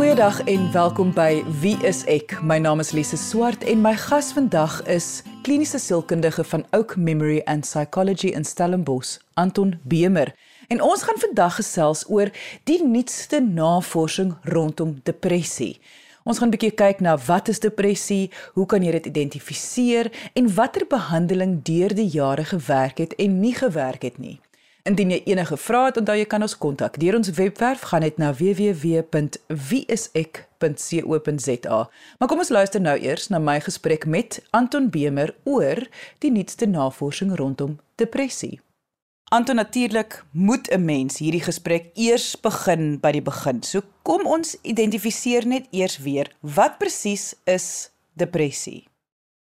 Goeiedag en welkom by Wie is ek? My naam is Lise Swart en my gas vandag is kliniese sielkundige van Oak Memory and Psychology in Stellenbosch, Anton Bemer. En ons gaan vandag gesels oor die nuutste navorsing rondom depressie. Ons gaan 'n bietjie kyk na wat is depressie, hoe kan jy dit identifiseer en watter behandeling deur die jare gewerk het en nie gewerk het nie. Indien jy enige vrae het, onthou jy kan ons kontak deur ons webwerf gaan net na www.wieisek.co.za. Maar kom ons luister nou eers na my gesprek met Anton Bemer oor die nuutste navorsing rondom depressie. Anton natuurlik moet 'n mens hierdie gesprek eers begin by die begin. So kom ons identifiseer net eers weer wat presies is depressie.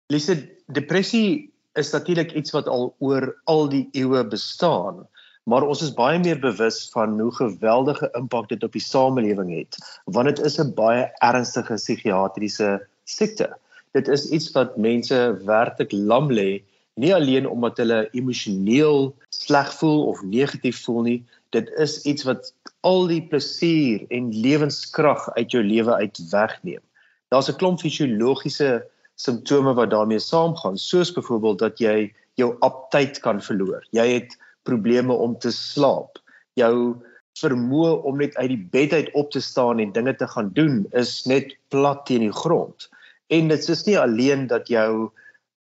Lise, depressie is natuurlik iets wat al oor al die eeue bestaan maar ons is baie meer bewus van hoe geweldige impak dit op die samelewing het want dit is 'n baie ernstige psigiatriese siekte. Dit is iets wat mense werklik lam lê, nie alleen omdat hulle emosioneel sleg voel of negatief voel nie, dit is iets wat al die plesier en lewenskrag uit jou lewe uit wegneem. Daar's 'n klomp fisiologiese simptome wat daarmee saamgaan, soos byvoorbeeld dat jy jou aptyt kan verloor. Jy het probleme om te slaap. Jou vermoë om net uit die bed uit op te staan en dinge te gaan doen is net plat teen die grond. En dit is nie alleen dat jou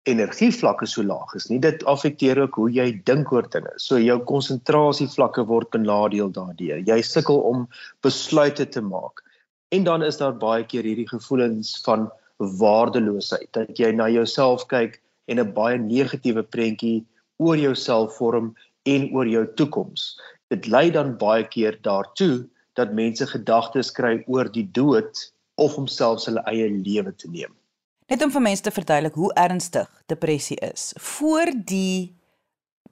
energievlakke so laag is nie, dit affekteer ook hoe jy dink oor dinge. So jou konsentrasievlakke word benadeel daardeur. Jy sukkel om besluite te maak. En dan is daar baie keer hierdie gevoelens van waardeloosheid dat jy na jouself kyk en 'n baie negatiewe prentjie oor jouself vorm en oor jou toekoms. Dit lei dan baie keer daartoe dat mense gedagtes kry oor die dood of om selfs hulle eie lewe te neem. Net om vir mense te verduidelik hoe ernstig depressie is. Voor die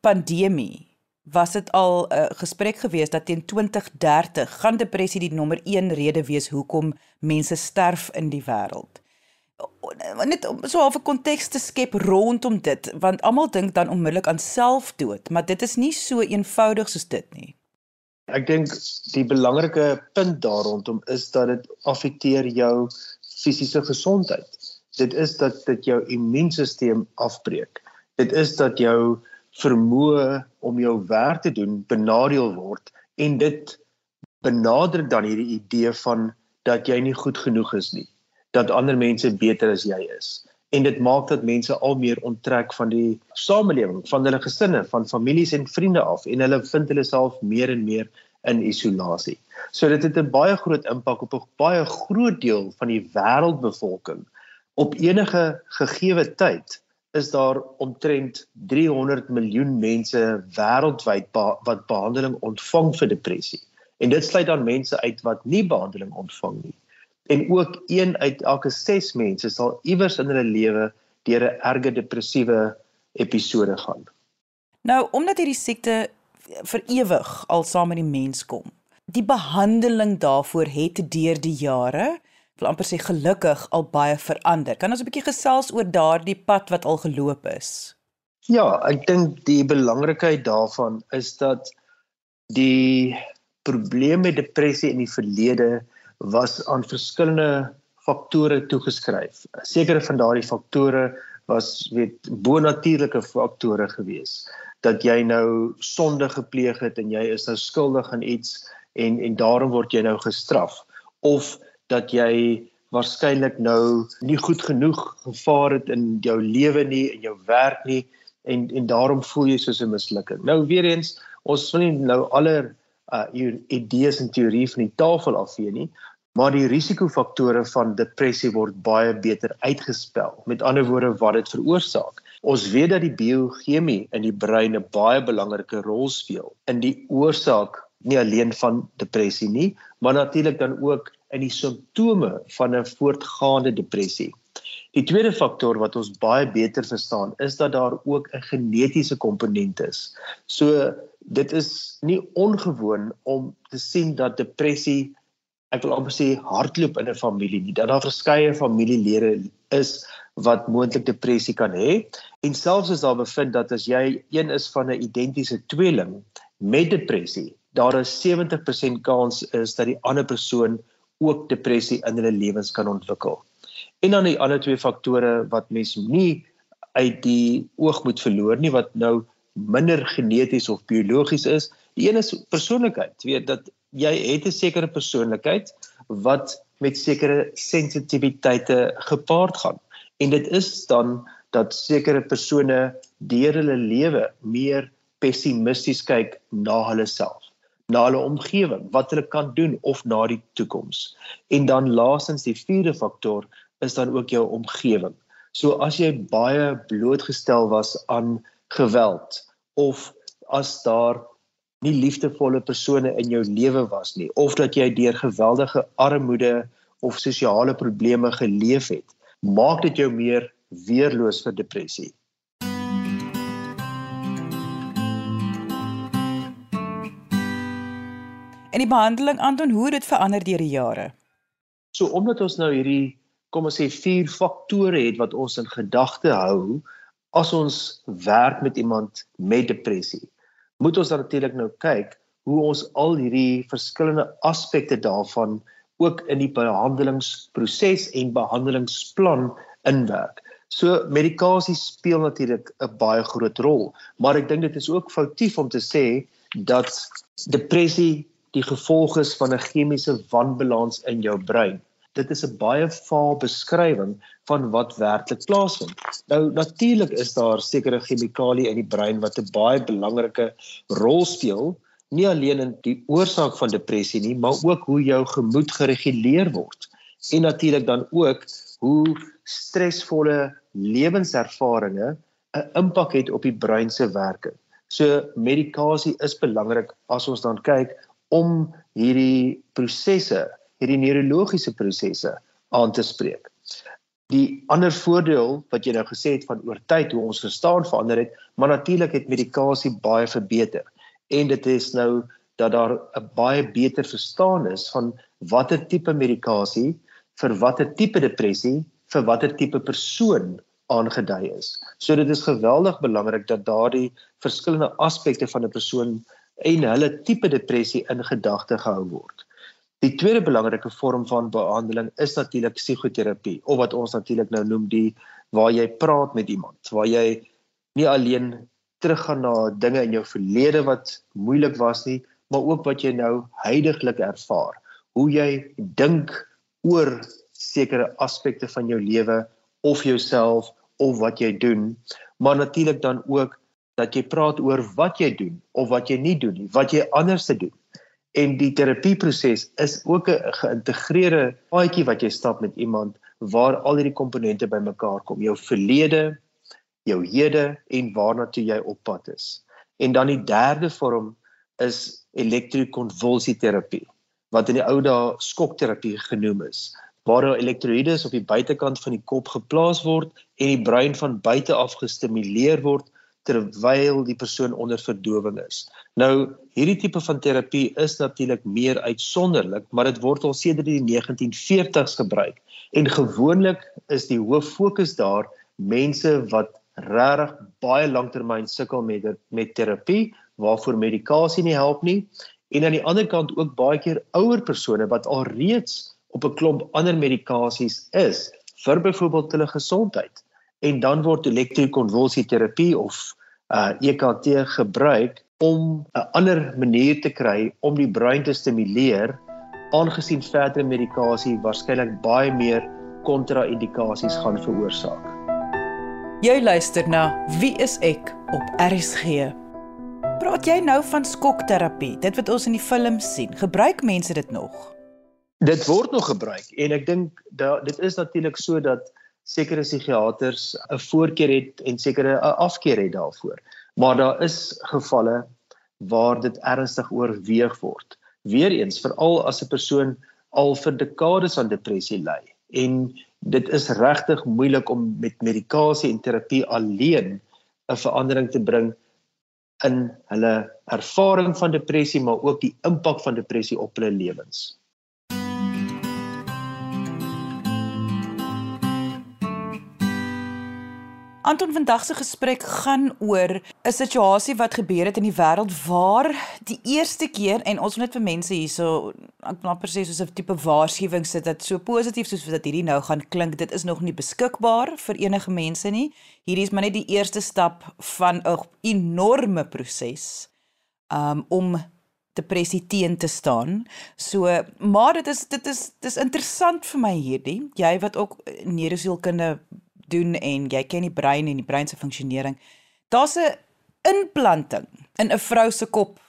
pandemie was dit al 'n uh, gesprek gewees dat teen 2030 gaan depressie die nommer 1 rede wees hoekom mense sterf in die wêreld net om so 'n konteks te skep rondom dit want almal dink dan onmiddellik aan selfdood maar dit is nie so eenvoudig soos dit nie. Ek dink die belangrike punt daar rondom is dat dit affekteer jou fisiese gesondheid. Dit is dat dit jou immuunstelsel afbreek. Dit is dat jou vermoë om jou werk te doen benadeel word en dit benadruk dan hierdie idee van dat jy nie goed genoeg is nie dat ander mense beter as jy is. En dit maak dat mense al meer onttrek van die samelewing, van hulle gesinne, van families en vriende af en hulle vind hulle self meer en meer in isolasie. So dit het 'n baie groot impak op 'n baie groot deel van die wêreldbevolking. Op enige gegeewe tyd is daar omtrent 300 miljoen mense wêreldwyd ba wat behandeling ontvang vir depressie. En dit sluit dan mense uit wat nie behandeling ontvang nie en ook een uit elke 6 mense sal iewers in hulle lewe deur 'n erge depressiewe episode gaan. Nou, omdat hierdie siekte vir ewig al saam met die mens kom. Die behandeling daarvoor het deur die jare, wil amper sê gelukkig al baie verander. Kan ons 'n bietjie gesels oor daardie pad wat al geloop is? Ja, ek dink die belangrikheid daarvan is dat die probleme met depressie in die verlede was aan verskillende faktore toegeskryf. Sekere van daardie faktore was weet bonatuurlike faktore gewees dat jy nou sonde gepleeg het en jy is nou skuldig aan iets en en daarom word jy nou gestraf of dat jy waarskynlik nou nie goed genoeg gevaar het in jou lewe nie en jou werk nie en en daarom voel jy soos 'n mislukking. Nou weer eens, ons wil nie nou aller uh idees en teorie van die tafel afvee nie, maar die risikofaktore van depressie word baie beter uitgespel. Met ander woorde wat dit veroorsaak. Ons weet dat die biochemie in die brein 'n baie belangrike rol speel in die oorsaak nie alleen van depressie nie, maar natuurlik dan ook in die simptome van 'n voortgaande depressie. Die tweede faktor wat ons baie beter verstaan is dat daar ook 'n genetiese komponent is. So dit is nie ongewoon om te sien dat depressie ek wil amper sê hardloop in 'n familie nie dat daar verskeie familielede is wat moontlik depressie kan hê en selfs as daar bevind dat as jy een is van 'n identiese tweeling met depressie daar is 70% kans is dat die ander persoon ook depressie in hulle lewens kan ontwikkel. En dan die ander twee faktore wat mens nie uit die oog moet verloor nie wat nou minder geneties of biologies is. Die een is persoonlikheid. Weet dat jy het 'n sekere persoonlikheid wat met sekere sensitiwiteite gepaard gaan. En dit is dan dat sekere persone deur hulle lewe meer pessimisties kyk na hulle self, na hulle omgewing, wat hulle kan doen of na die toekoms. En dan laastens die vierde faktor is dan ook jou omgewing. So as jy baie blootgestel was aan geweld of as daar nie liefdevolle persone in jou lewe was nie of dat jy deur geweldige armoede of sosiale probleme geleef het, maak dit jou meer weerloos vir depressie. En die behandeling Anton, hoe het dit verander deur die jare? So omdat ons nou hierdie kom ons sê vier faktore het wat ons in gedagte hou as ons werk met iemand met depressie. Moet ons natuurlik nou kyk hoe ons al hierdie verskillende aspekte daarvan ook in die behandelingsproses en behandelingsplan inwerk. So medikasie speel natuurlik 'n baie groot rol, maar ek dink dit is ook foutief om te sê dat depressie die gevolg is van 'n chemiese wanbalans in jou brein dit is 'n baie vaal beskrywing van wat werklik plaasvind. Nou natuurlik is daar sekere chemikalieë in die brein wat 'n baie belangrike rol speel, nie alleen in die oorsaak van depressie nie, maar ook hoe jou gemoed gereguleer word. En natuurlik dan ook hoe stresvolle lewenservarings 'n impak het op die brein se werking. So medikasie is belangrik as ons dan kyk om hierdie prosesse hierdie neurologiese prosesse aan te spreek. Die ander voordeel wat jy nou gesê het van oor tyd hoe ons verstaan verander het, maar natuurlik het medikasie baie verbeter. En dit is nou dat daar 'n baie beter verstaan is van watter tipe medikasie vir watter tipe depressie vir watter tipe persoon aangedui is. So dit is geweldig belangrik dat daardie verskillende aspekte van 'n persoon en hulle tipe depressie in gedagte gehou word. Die tweede belangrike vorm van behandeling is natuurlik psigoterapie of wat ons natuurlik nou noem die waar jy praat met iemand, waar jy nie alleen teruggaan na dinge in jou verlede wat moeilik was nie, maar ook wat jy nou heidaglik ervaar. Hoe jy dink oor sekere aspekte van jou lewe of jouself of wat jy doen, maar natuurlik dan ook dat jy praat oor wat jy doen of wat jy nie doen nie, wat jy anders te doen En die terapieproses is ook 'n geïntegreerde paadjie wat jy stap met iemand waar al hierdie komponente bymekaar kom. Jou verlede, jou hede en waarna toe jy op pad is. En dan die derde vorm is elektrokonvulsieterapie wat in die ou dae skokterapie genoem is waar elektroïdes op die buitekant van die kop geplaas word en die brein van buite af gestimuleer word terwyl die persoon onder verdowing is. Nou hierdie tipe van terapie is natuurlik meer uitsonderlik, maar dit word al sedert die 1940s gebruik. En gewoonlik is die hoof fokus daar mense wat regtig baie lanktermyn sukkel met met terapie waarvoor medikasie nie help nie en aan die ander kant ook baie keer ouer persone wat al reeds op 'n klomp ander medikasies is vir byvoorbeeld hulle gesondheid en dan word elektrokonvulsieterapie of uh EKT gebruik om 'n ander manier te kry om die brein te stimuleer aangesien verdere medikasie waarskynlik baie meer kontra-indikasies gaan veroorsaak. Jy luister na Wie is ek op RSG. Praat jy nou van skokterapie? Dit wat ons in die films sien, gebruik mense dit nog? Dit word nog gebruik en ek dink dat dit is natuurlik so dat sekere psigiaters 'n voorkeur het en sekere 'n afkeer het daarvoor. Maar daar is gevalle waar dit ernstig oorweeg word. Weereens veral as 'n persoon al vir dekades aan depressie ly en dit is regtig moeilik om met medikasie en terapie alleen 'n verandering te bring in hulle ervaring van depressie maar ook die impak van depressie op hulle lewens. Anton vandag se gesprek gaan oor 'n situasie wat gebeur het in die wêreld waar die eerste keer en ons moet net vir mense hierso ek wil amper sê soos 'n tipe waarskuwing sit dat so positief soos wat hierdie nou gaan klink, dit is nog nie beskikbaar vir enige mense nie. Hierdie is maar net die eerste stap van 'n enorme proses um, om depressie teen te staan. So, maar dit is dit is dis interessant vir my hierdie. Jy wat ook neurosielkunde doen en jy ken die brein en die brein se funksionering. Daar's 'n implanting in 'n vrou se kop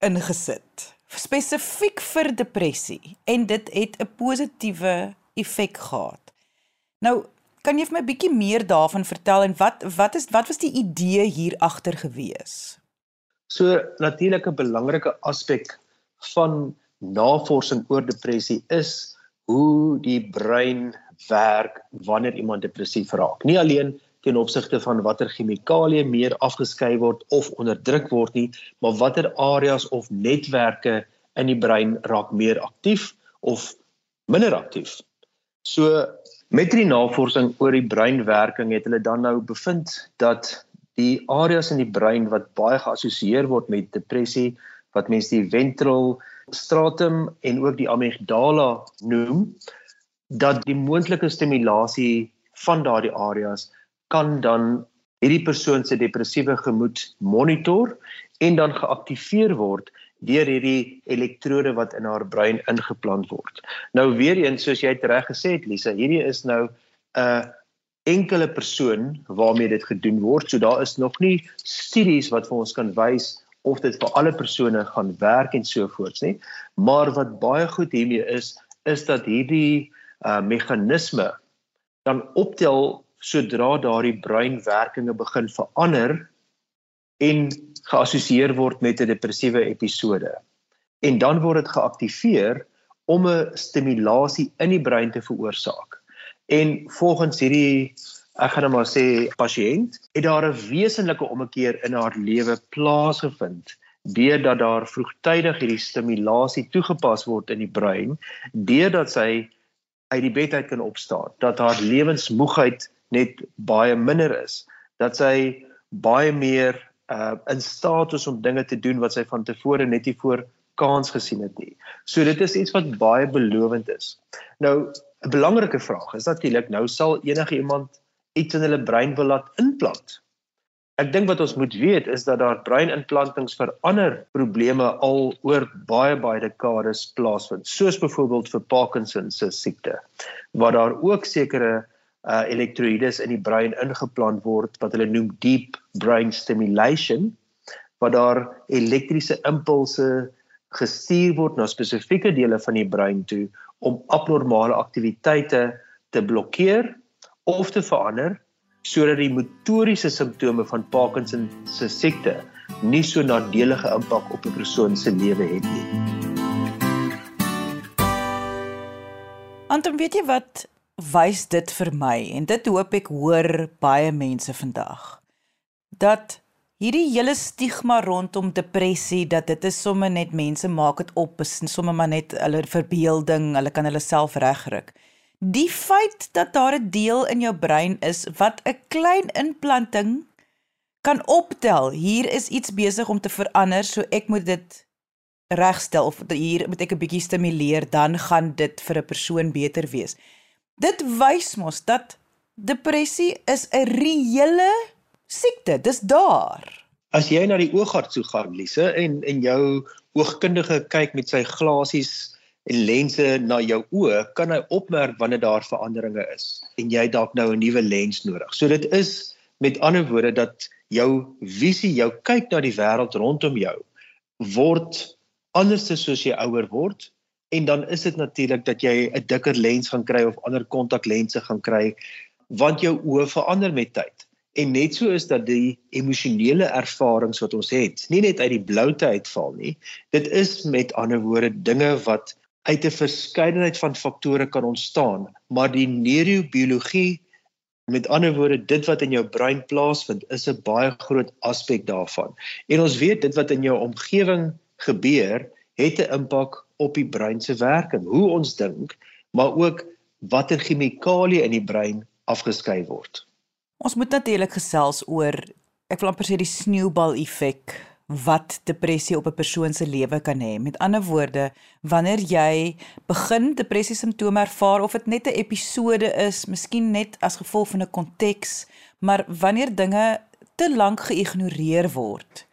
ingesit spesifiek vir depressie en dit het 'n positiewe effek gehad. Nou, kan jy vir my bietjie meer daarvan vertel en wat wat is wat was die idee hier agter gewees? So natuurlik 'n belangrike aspek van navorsing oor depressie is hoe die brein werk wanneer iemand depressief raak. Nie alleen ten opsigte van watter chemikalieë meer afgeskei word of onderdruk word nie, maar watter areas of netwerke in die brein raak meer aktief of minder aktief. So met die navorsing oor die breinwerking het hulle dan nou bevind dat die areas in die brein wat baie geassosieer word met depressie wat mense die ventral stratum en ook die amygdala noem, dat die moontlike stimulasie van daardie areas kan dan hierdie persoon se depressiewe gemoed monitor en dan geaktiveer word deur hierdie elektrode wat in haar brein ingeplant word. Nou weer eens soos jy reg gesê het Lisa, hierdie is nou 'n enkele persoon waarmee dit gedoen word. So daar is nog nie studies wat vir ons kan wys of dit vir alle persone gaan werk en so voorts nie. Maar wat baie goed hiermee is, is dat hierdie uh meganisme dan optel sodra daardie breinwerkinge begin verander en geassosieer word met 'n depressiewe episode. En dan word dit geaktiveer om 'n stimulasie in die brein te veroorsaak. En volgens hierdie ek gaan net maar sê pasiënt het daar 'n wesenlike ommekeer in haar lewe plaasgevind deurdat daar vroegtydig hierdie stimulasie toegepas word in die brein deurdat sy uit die bed uit kan opstaan, dat haar lewensmoegheid net baie minder is, dat sy baie meer uh in staat is om dinge te doen wat sy van tevore net nie voor kans gesien het nie. So dit is iets wat baie belovend is. Nou 'n belangrike vraag is natuurlik nou sal enige iemand iets in hulle brein wil laat inplant. Ek dink wat ons moet weet is dat daar breinimplantings vir ander probleme al oor baie baie dekades plaasvind, soos byvoorbeeld vir Parkinson se siekte, waar daar ook sekere uh elektroïdes in die brein ingeplant word wat hulle noem deep brain stimulation, waar daar elektriese impulse gestuur word na spesifieke dele van die brein toe om abnormale aktiwiteite te blokkeer of te verander sodat die motoriese simptome van Parkinson se siekte nie so nadelige impak op 'n persoon se lewe het nie. Anton, weet jy wat wys dit vir my en dit hoop ek hoor baie mense vandag dat hierdie hele stigma rondom depressie dat dit is sommer net mense maak dit op is sommer maar net hulle verbeelding, hulle kan hulle self regryk. Die feit dat daar 'n deel in jou brein is wat 'n klein implanting kan optel. Hier is iets besig om te verander, so ek moet dit regstel of hier moet ek 'n bietjie stimuleer, dan gaan dit vir 'n persoon beter wees. Dit wys mos dat depressie is 'n reële siekte. Dis daar. As jy na die oogarts toe gaan, Lise, en en jou oogkundige kyk met sy glasies lense na jou oë kan hy opmerk wanneer daar veranderinge is en jy dalk nou 'n nuwe lens nodig. So dit is met ander woorde dat jou visie, jou kyk na die wêreld rondom jou word anders soos jy ouer word en dan is dit natuurlik dat jy 'n dikker lens gaan kry of ander kontaklense gaan kry want jou oë verander met tyd. En net so is dat die emosionele ervarings wat ons het, nie net uit die bloute uitval nie. Dit is met ander woorde dinge wat uit 'n verskeidenheid van faktore kan ontstaan, maar die neurobiologie met ander woorde dit wat in jou brein plaasvind is 'n baie groot aspek daarvan. En ons weet dit wat in jou omgewing gebeur het 'n impak op die brein se werking, hoe ons dink, maar ook watter chemikalieë in die brein afgeskei word. Ons moet natuurlik gesels oor ek wil amper sê die sneeubal effek wat depressie op 'n persoon se lewe kan hê. Met ander woorde, wanneer jy begin depressie simptome ervaar of dit net 'n episode is, miskien net as gevolg van 'n konteks, maar wanneer dinge te lank geïgnoreer word,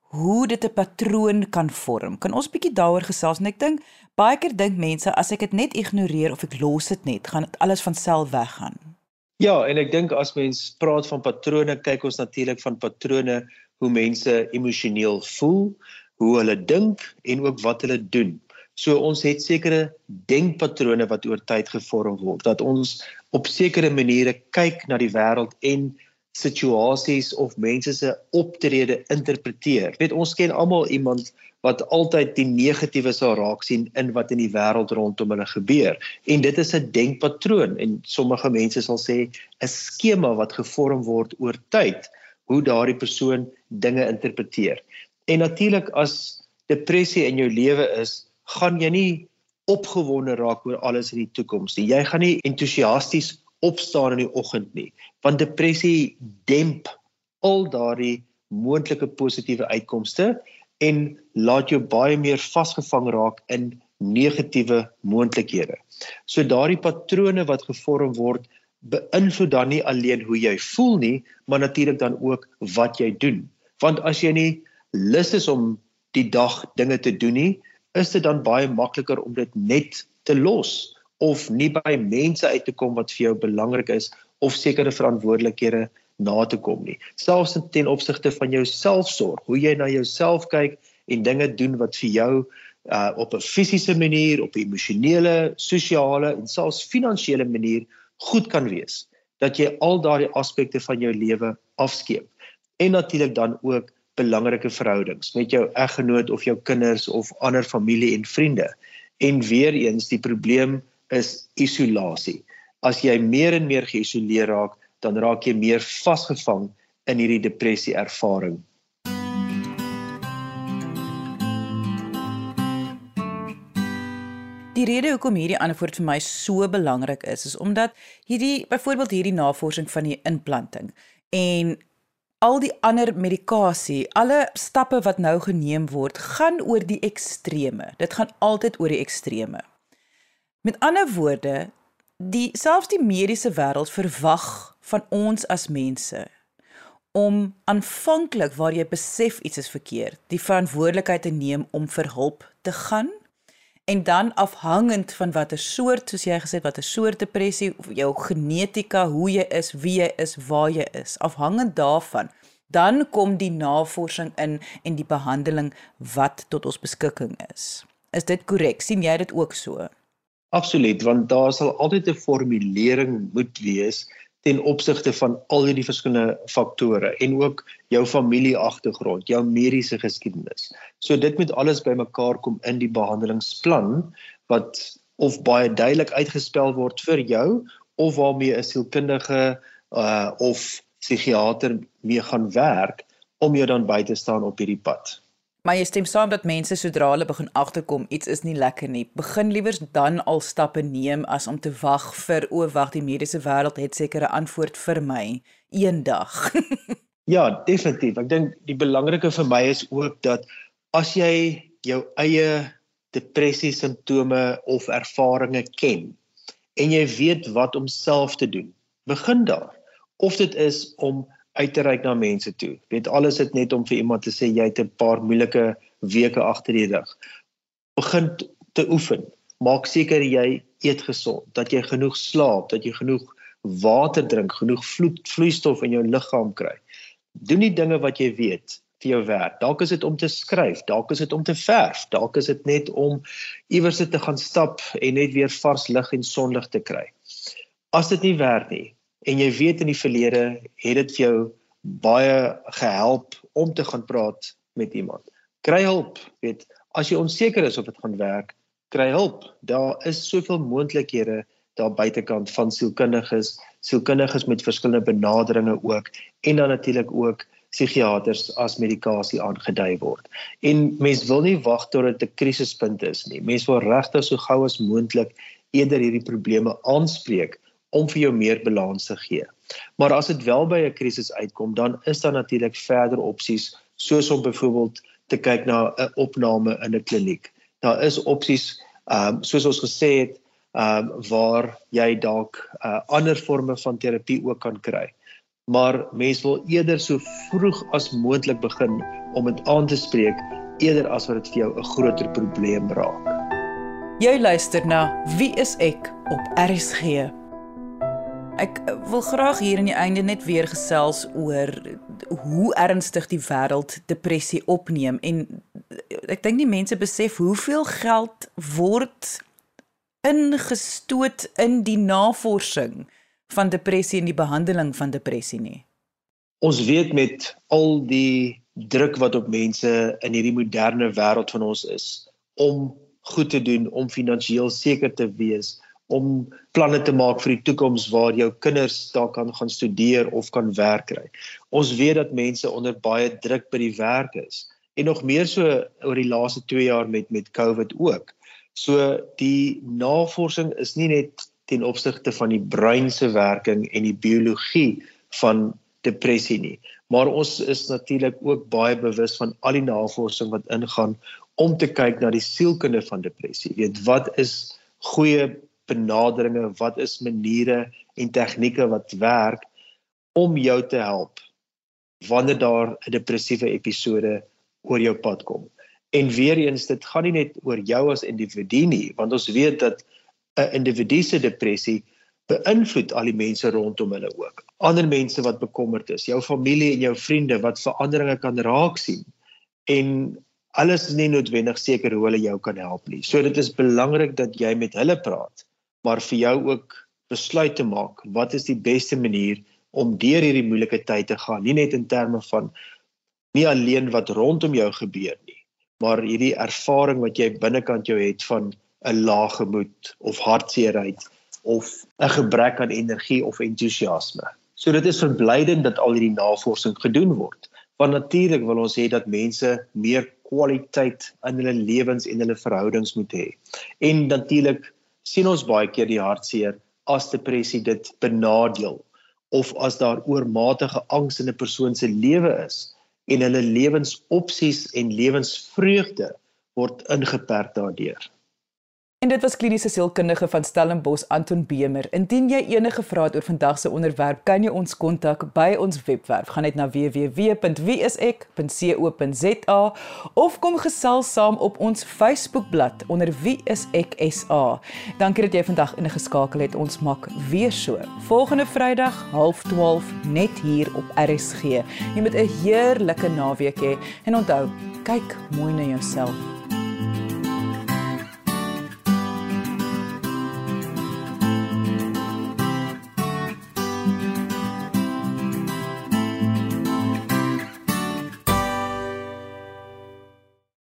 hoe dit 'n patroon kan vorm. Kan ons bietjie daaroor gesels? En ek dink baie keer dink mense as ek dit net ignoreer of ek los dit net, gaan dit alles van self weggaan. Ja, en ek dink as mens praat van patrone, kyk ons natuurlik van patrone hoe mense emosioneel voel, hoe hulle dink en ook wat hulle doen. So ons het sekere denkpatrone wat oor tyd gevorm word dat ons op sekere maniere kyk na die wêreld en situasies of mense se optrede interpreteer. Weet ons ken almal iemand wat altyd die negatiewe sal raak sien in wat in die wêreld rondom hulle gebeur. En dit is 'n denkpatroon en sommige mense sal sê 'n skema wat gevorm word oor tyd hoe daardie persoon dinge interpreteer. En natuurlik as depressie in jou lewe is, gaan jy nie opgewonde raak oor alles in die toekoms nie. Jy gaan nie entoesiasties opstaan in die oggend nie want depressie demp al daardie moontlike positiewe uitkomste en laat jou baie meer vasgevang raak in negatiewe moontlikhede. So daardie patrone wat gevorm word beïnvloed dan nie alleen hoe jy voel nie, maar natuurlik dan ook wat jy doen. Want as jy nie lus is om die dag dinge te doen nie, is dit dan baie makliker om dit net te los of nie by mense uit te kom wat vir jou belangrik is of sekere verantwoordelikhede na te kom nie. Selfs ten opsigte van jou selfsorg, hoe jy na jouself kyk en dinge doen wat vir jou uh op 'n fisiese manier, op 'n emosionele, sosiale en selfs finansiële manier goed kan wees. Dat jy al daardie aspekte van jou lewe afskeep. En natuurlik dan ook belangrike verhoudings met jou eggenoot of jou kinders of ander familie en vriende. En weer eens die probleem is isolasie. As jy meer en meer geïsoleer raak, dan raak jy meer vasgevang in hierdie depressie ervaring. Die rede hoekom hierdie antwoord vir my so belangrik is, is omdat hierdie byvoorbeeld hierdie navorsing van die implanting en al die ander medikasie, alle stappe wat nou geneem word, gaan oor die extreme. Dit gaan altyd oor die extreme. Met ander woorde, die selfs die mediese wêreld verwag van ons as mense om aanvanklik waar jy besef iets is verkeerd, die verantwoordelikheid te neem om vir hulp te gaan en dan afhangend van watter soort, soos jy gesê het, watter soort depressie of jou genetika, hoe jy is, wie jy is, waar jy is, afhangend daarvan, dan kom die navorsing in en die behandeling wat tot ons beskikking is. Is dit korrek? sien jy dit ook so? Absoluut, want daar sal altyd 'n formulering moet wees ten opsigte van al hierdie verskillende faktore en ook jou familieagtergrond, jou mediese geskiedenis. So dit moet alles bymekaar kom in die behandelingsplan wat of baie duidelik uitgespel word vir jou of waarmee 'n sielkundige uh of psigiater mee gaan werk om jou dan by te staan op hierdie pad. Maar jy stem saam dat mense sodra hulle begin agterkom iets is nie lekker nie, begin liewers dan al stappe neem as om te wag vir o, wag, die mediese wêreld het sekere antwoord vir my eendag. ja, definitief. Ek dink die belangrike vir my is ook dat as jy jou eie depressie simptome of ervarings ken en jy weet wat om self te doen, begin daar. Of dit is om uit te reik na mense toe. Weet alles dit net om vir iemand te sê jy het 'n paar moeilike weke agter die rug. Begin te oefen. Maak seker jy eet gesond, dat jy genoeg slaap, dat jy genoeg water drink, genoeg vloed, vloeistof in jou liggaam kry. Doen die dinge wat jy weet vir jou werk. Dalk is dit om te skryf, dalk is dit om te verf, dalk is dit net om iewers te gaan stap en net weer vars lig en sonlig te kry. As dit nie werk nie, en jy weet in die verlede het dit jou baie gehelp om te gaan praat met iemand. Kry hulp, weet, as jy onseker is of dit gaan werk, kry hulp. Daar is soveel moontlikhede daar buitekant van sielkundiges, sielkundiges met verskillende benaderings ook en dan natuurlik ook psigiaters as medikasie aangedui word. En mens wil nie wag tot dit 'n krisispunt is nie. Mens wil regtig so gou as moontlik eerder hierdie probleme aanspreek om vir jou meer balans te gee. Maar as dit wel by 'n krisis uitkom, dan is daar natuurlik verder opsies soos om byvoorbeeld te kyk na 'n opname in 'n kliniek. Daar is opsies ehm um, soos ons gesê het ehm um, waar jy dalk uh, ander forme van terapie ook kan kry. Maar mens wil eerder so vroeg as moontlik begin om dit aan te spreek eerder as wat dit vir jou 'n groter probleem raak. Jy luister na Wie is ek op RSG. Ek wil graag hier in die einde net weer gesels oor hoe ernstig die wêreld depressie opneem en ek dink die mense besef hoeveel geld word ingestoot in die navorsing van depressie en die behandeling van depressie nie. Ons weet met al die druk wat op mense in hierdie moderne wêreld van ons is om goed te doen, om finansiëel seker te wees, om planne te maak vir die toekoms waar jou kinders daar kan gaan studeer of kan werk kry. Ons weet dat mense onder baie druk by die werk is en nog meer so oor die laaste 2 jaar met met COVID ook. So die navorsing is nie net ten opsigte van die brein se werking en die biologie van depressie nie, maar ons is natuurlik ook baie bewus van al die navorsing wat ingaan om te kyk na die sielkunde van depressie. Jy weet wat is goeie benaderinge, wat is maniere en tegnieke wat werk om jou te help wanneer daar 'n depressiewe episode oor jou pad kom. En weer eens dit gaan nie net oor jou as individu nie, want ons weet dat 'n individu se depressie beïnvloed al die mense rondom hulle ook. Ander mense wat bekommerd is, jou familie en jou vriende wat veranderinge kan raak sien. En alles is nie noodwendig seker hoe hulle jou kan help nie. So dit is belangrik dat jy met hulle praat, maar vir jou ook besluit te maak wat is die beste manier om deur hierdie moeilike tyd te gaan, nie net in terme van nie alleen wat rondom jou gebeur nie, maar hierdie ervaring wat jy binnekant jou het van 'n lae gemoed of hartseerheid of 'n gebrek aan energie of entoesiasme. So dit is verblydend dat al hierdie navorsing gedoen word. Want natuurlik wil ons hê dat mense meer kwaliteit in hulle lewens en hulle verhoudings moet hê. En natuurlik sien ons baie keer die hartseer as depressie dit benadeel of as daar oormatige angs in 'n persoon se lewe is en hulle lewensopsies en lewensvreugde word ingeperk daardeur. En dit was kliniese sielkundige van Stellenbosch Anton Bemer. Indien jy enige vrae het oor vandag se onderwerp, kan jy ons kontak by ons webwerf. Gaan net na www.wieisek.co.za of kom gesels saam op ons Facebookblad onder Wie is ek SA. Dankie dat jy vandag ingeskakel het. Ons maak weer so. Volgende Vrydag 0.30 net hier op RSG. Jy moet 'n heerlike naweek hê en onthou, kyk mooi na jouself.